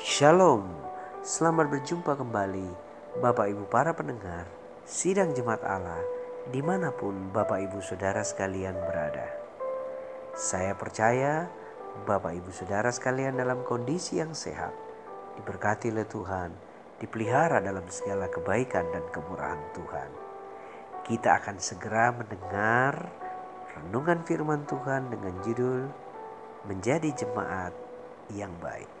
Shalom, selamat berjumpa kembali Bapak Ibu para pendengar Sidang Jemaat Allah di mana pun Bapak Ibu Saudara sekalian berada. Saya percaya Bapak Ibu Saudara sekalian dalam kondisi yang sehat, diberkati oleh Tuhan, dipelihara dalam segala kebaikan dan kemurahan Tuhan. Kita akan segera mendengar renungan firman Tuhan dengan judul Menjadi Jemaat yang Baik.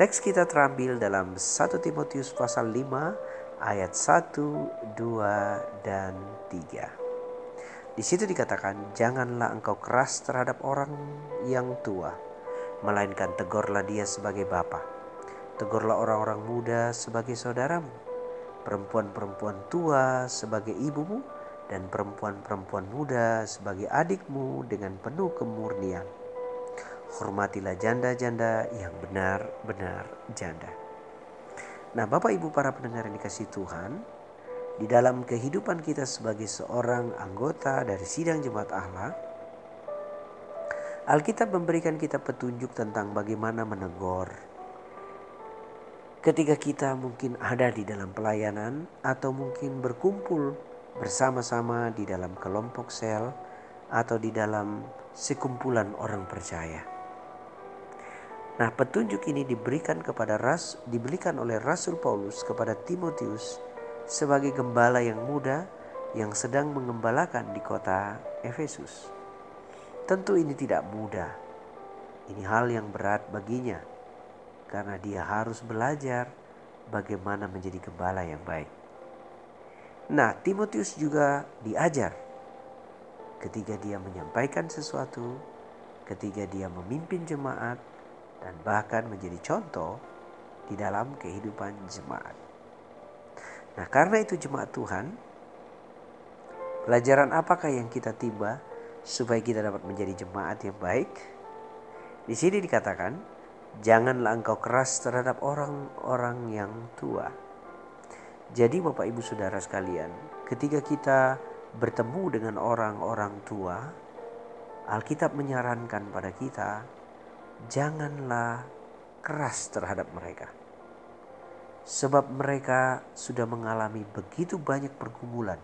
Teks kita terambil dalam 1 Timotius pasal 5 ayat 1, 2, dan 3. Di situ dikatakan, "Janganlah engkau keras terhadap orang yang tua, melainkan tegurlah dia sebagai bapa. Tegurlah orang-orang muda sebagai saudaramu, perempuan-perempuan tua sebagai ibumu, dan perempuan-perempuan muda sebagai adikmu dengan penuh kemurnian." Hormatilah janda-janda yang benar-benar janda. Nah, Bapak Ibu para pendengar yang dikasih Tuhan, di dalam kehidupan kita sebagai seorang anggota dari sidang jemaat Allah, Alkitab memberikan kita petunjuk tentang bagaimana menegur. Ketika kita mungkin ada di dalam pelayanan atau mungkin berkumpul bersama-sama di dalam kelompok sel atau di dalam sekumpulan orang percaya. Nah, petunjuk ini diberikan kepada ras diberikan oleh Rasul Paulus kepada Timotius sebagai gembala yang muda yang sedang mengembalakan di kota Efesus. Tentu ini tidak mudah. Ini hal yang berat baginya karena dia harus belajar bagaimana menjadi gembala yang baik. Nah, Timotius juga diajar ketika dia menyampaikan sesuatu, ketika dia memimpin jemaat, dan bahkan menjadi contoh di dalam kehidupan jemaat. Nah, karena itu jemaat Tuhan, pelajaran apakah yang kita tiba supaya kita dapat menjadi jemaat yang baik? Di sini dikatakan, janganlah engkau keras terhadap orang-orang yang tua. Jadi Bapak Ibu Saudara sekalian, ketika kita bertemu dengan orang-orang tua, Alkitab menyarankan pada kita janganlah keras terhadap mereka. Sebab mereka sudah mengalami begitu banyak pergumulan,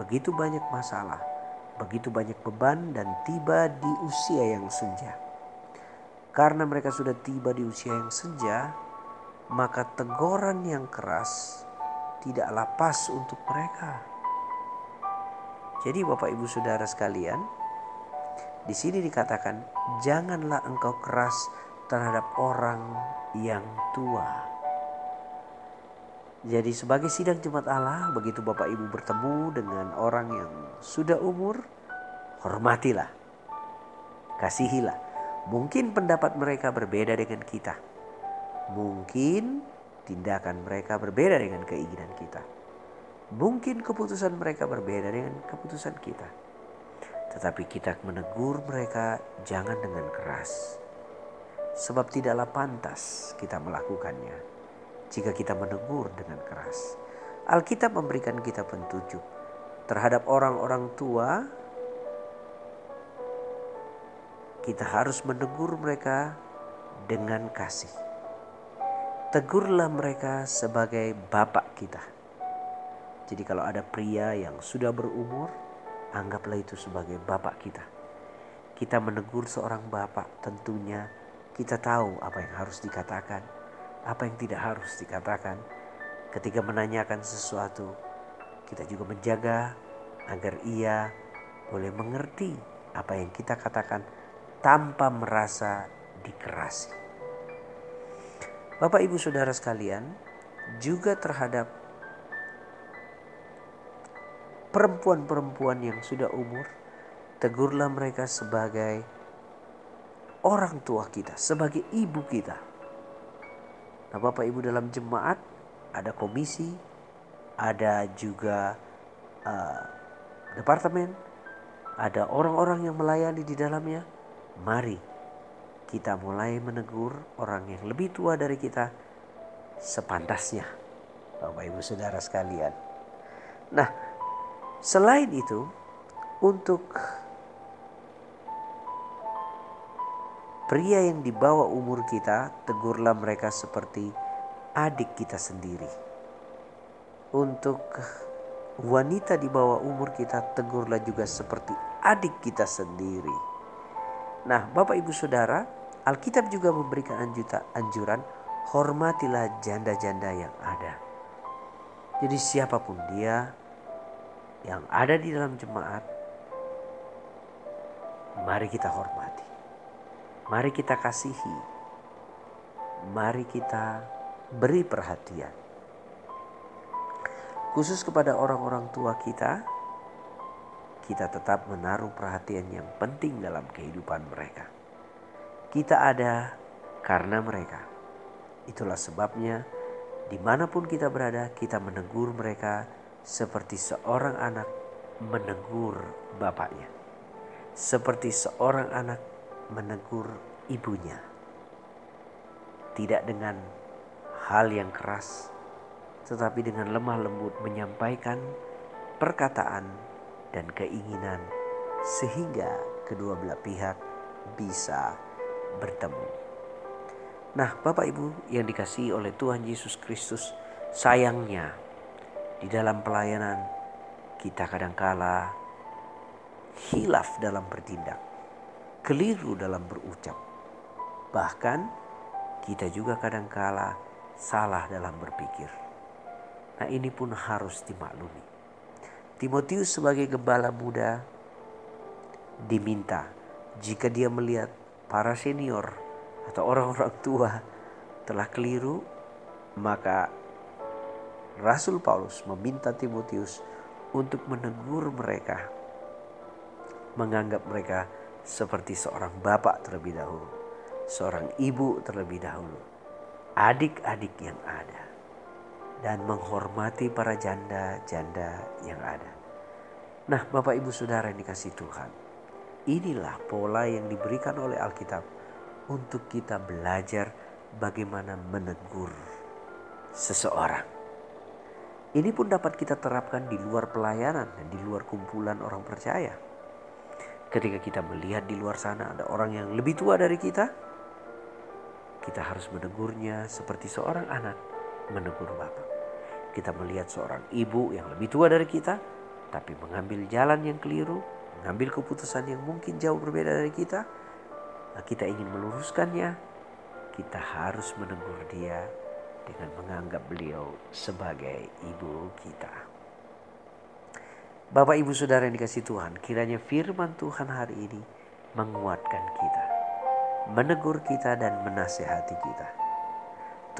begitu banyak masalah, begitu banyak beban dan tiba di usia yang senja. Karena mereka sudah tiba di usia yang senja, maka teguran yang keras tidaklah pas untuk mereka. Jadi Bapak Ibu Saudara sekalian, di sini dikatakan, "Janganlah engkau keras terhadap orang yang tua." Jadi sebagai sidang jemaat Allah, begitu Bapak Ibu bertemu dengan orang yang sudah umur, hormatilah. Kasihilah. Mungkin pendapat mereka berbeda dengan kita. Mungkin tindakan mereka berbeda dengan keinginan kita. Mungkin keputusan mereka berbeda dengan keputusan kita. Tetapi kita menegur mereka jangan dengan keras. Sebab tidaklah pantas kita melakukannya jika kita menegur dengan keras. Alkitab memberikan kita petunjuk terhadap orang-orang tua. Kita harus menegur mereka dengan kasih. Tegurlah mereka sebagai bapak kita. Jadi kalau ada pria yang sudah berumur, anggaplah itu sebagai bapak kita. Kita menegur seorang bapak, tentunya kita tahu apa yang harus dikatakan, apa yang tidak harus dikatakan. Ketika menanyakan sesuatu, kita juga menjaga agar ia boleh mengerti apa yang kita katakan tanpa merasa dikerasi. Bapak, ibu, saudara sekalian, juga terhadap perempuan-perempuan yang sudah umur, tegurlah mereka sebagai orang tua kita, sebagai ibu kita. Nah, Bapak Ibu dalam jemaat ada komisi, ada juga uh, departemen, ada orang-orang yang melayani di dalamnya. Mari kita mulai menegur orang yang lebih tua dari kita sepantasnya. Bapak Ibu Saudara sekalian. Nah, Selain itu, untuk pria yang di bawah umur kita, tegurlah mereka seperti adik kita sendiri. Untuk wanita di bawah umur kita, tegurlah juga seperti adik kita sendiri. Nah, Bapak Ibu Saudara, Alkitab juga memberikan anjuran, hormatilah janda-janda yang ada. Jadi siapa pun dia yang ada di dalam jemaat, mari kita hormati. Mari kita kasihi. Mari kita beri perhatian. Khusus kepada orang-orang tua kita, kita tetap menaruh perhatian yang penting dalam kehidupan mereka. Kita ada karena mereka. Itulah sebabnya di mana pun kita berada, kita menegur mereka seperti seorang anak menegur bapaknya. Seperti seorang anak menegur ibunya. Tidak dengan hal yang keras, tetapi dengan lemah lembut menyampaikan perkataan dan keinginan sehingga kedua belah pihak bisa bertemu. Nah, Bapak Ibu yang dikasihi oleh Tuhan Yesus Kristus, sayangnya di dalam pelayanan kita kadangkala hilaf dalam bertindak keliru dalam berucap. Bahkan kita juga kadangkala salah dalam berpikir. Nah ini pun harus dimaklumi. Timotius sebagai gembala muda diminta jika dia melihat para senior atau orang-orang tua telah keliru, maka Rasul Paulus meminta Timotius untuk menegur mereka, menganggap mereka seperti seorang bapak terlebih dahulu, seorang ibu terlebih dahulu, adik-adik yang ada, dan menghormati para janda-janda yang ada. Nah, Bapak Ibu Saudara yang dikasih Tuhan, inilah pola yang diberikan oleh Alkitab untuk kita belajar bagaimana menegur seseorang. Ini pun dapat kita terapkan di luar pelayanan dan di luar kumpulan orang percaya. Ketika kita melihat di luar sana ada orang yang lebih tua dari kita, kita harus menegurnya seperti seorang anak menegur bapak. Kita melihat seorang ibu yang lebih tua dari kita, tapi mengambil jalan yang keliru, mengambil keputusan yang mungkin jauh berbeda dari kita, kita ingin meluruskannya, kita harus menegur dia dengan menganggap beliau sebagai ibu kita. Bapak Ibu Saudara yang dikasih Tuhan, kiranya firman Tuhan hari ini menguatkan kita, menegur kita dan menasehati kita.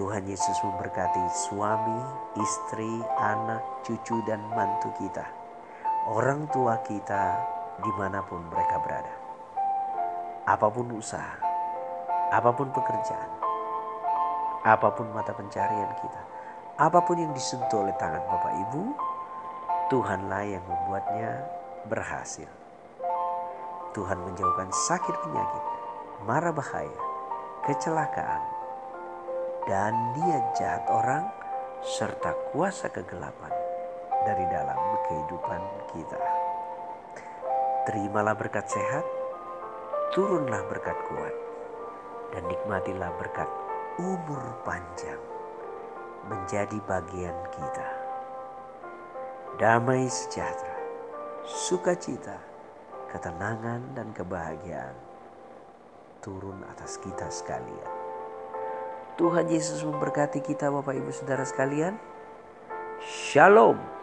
Tuhan Yesus memberkati suami, istri, anak, cucu dan mantu kita. Orang tua kita di mana pun mereka berada. Apa pun usaha, apa pun pekerjaan, apa pun mata pencarian kita, apa pun yang disentuh oleh tangan Bapak Ibu, Tuhanlah yang membuatnya berhasil. Tuhan menjauhkan sakit penyakit, mara bahaya, kecelakaan, dan niat jahat orang serta kuasa kegelapan dari dalam kehidupan kita. Terimalah berkat sehat, turunlah berkat kuat, dan nikmatilah berkat umur panjang menjadi bagian kita damai sejahtera, sukacita, ketenangan, dan kebahagiaan turun atas kita sekalian. Tuhan Yesus memberkati kita, Bapak Ibu Saudara sekalian. Shalom.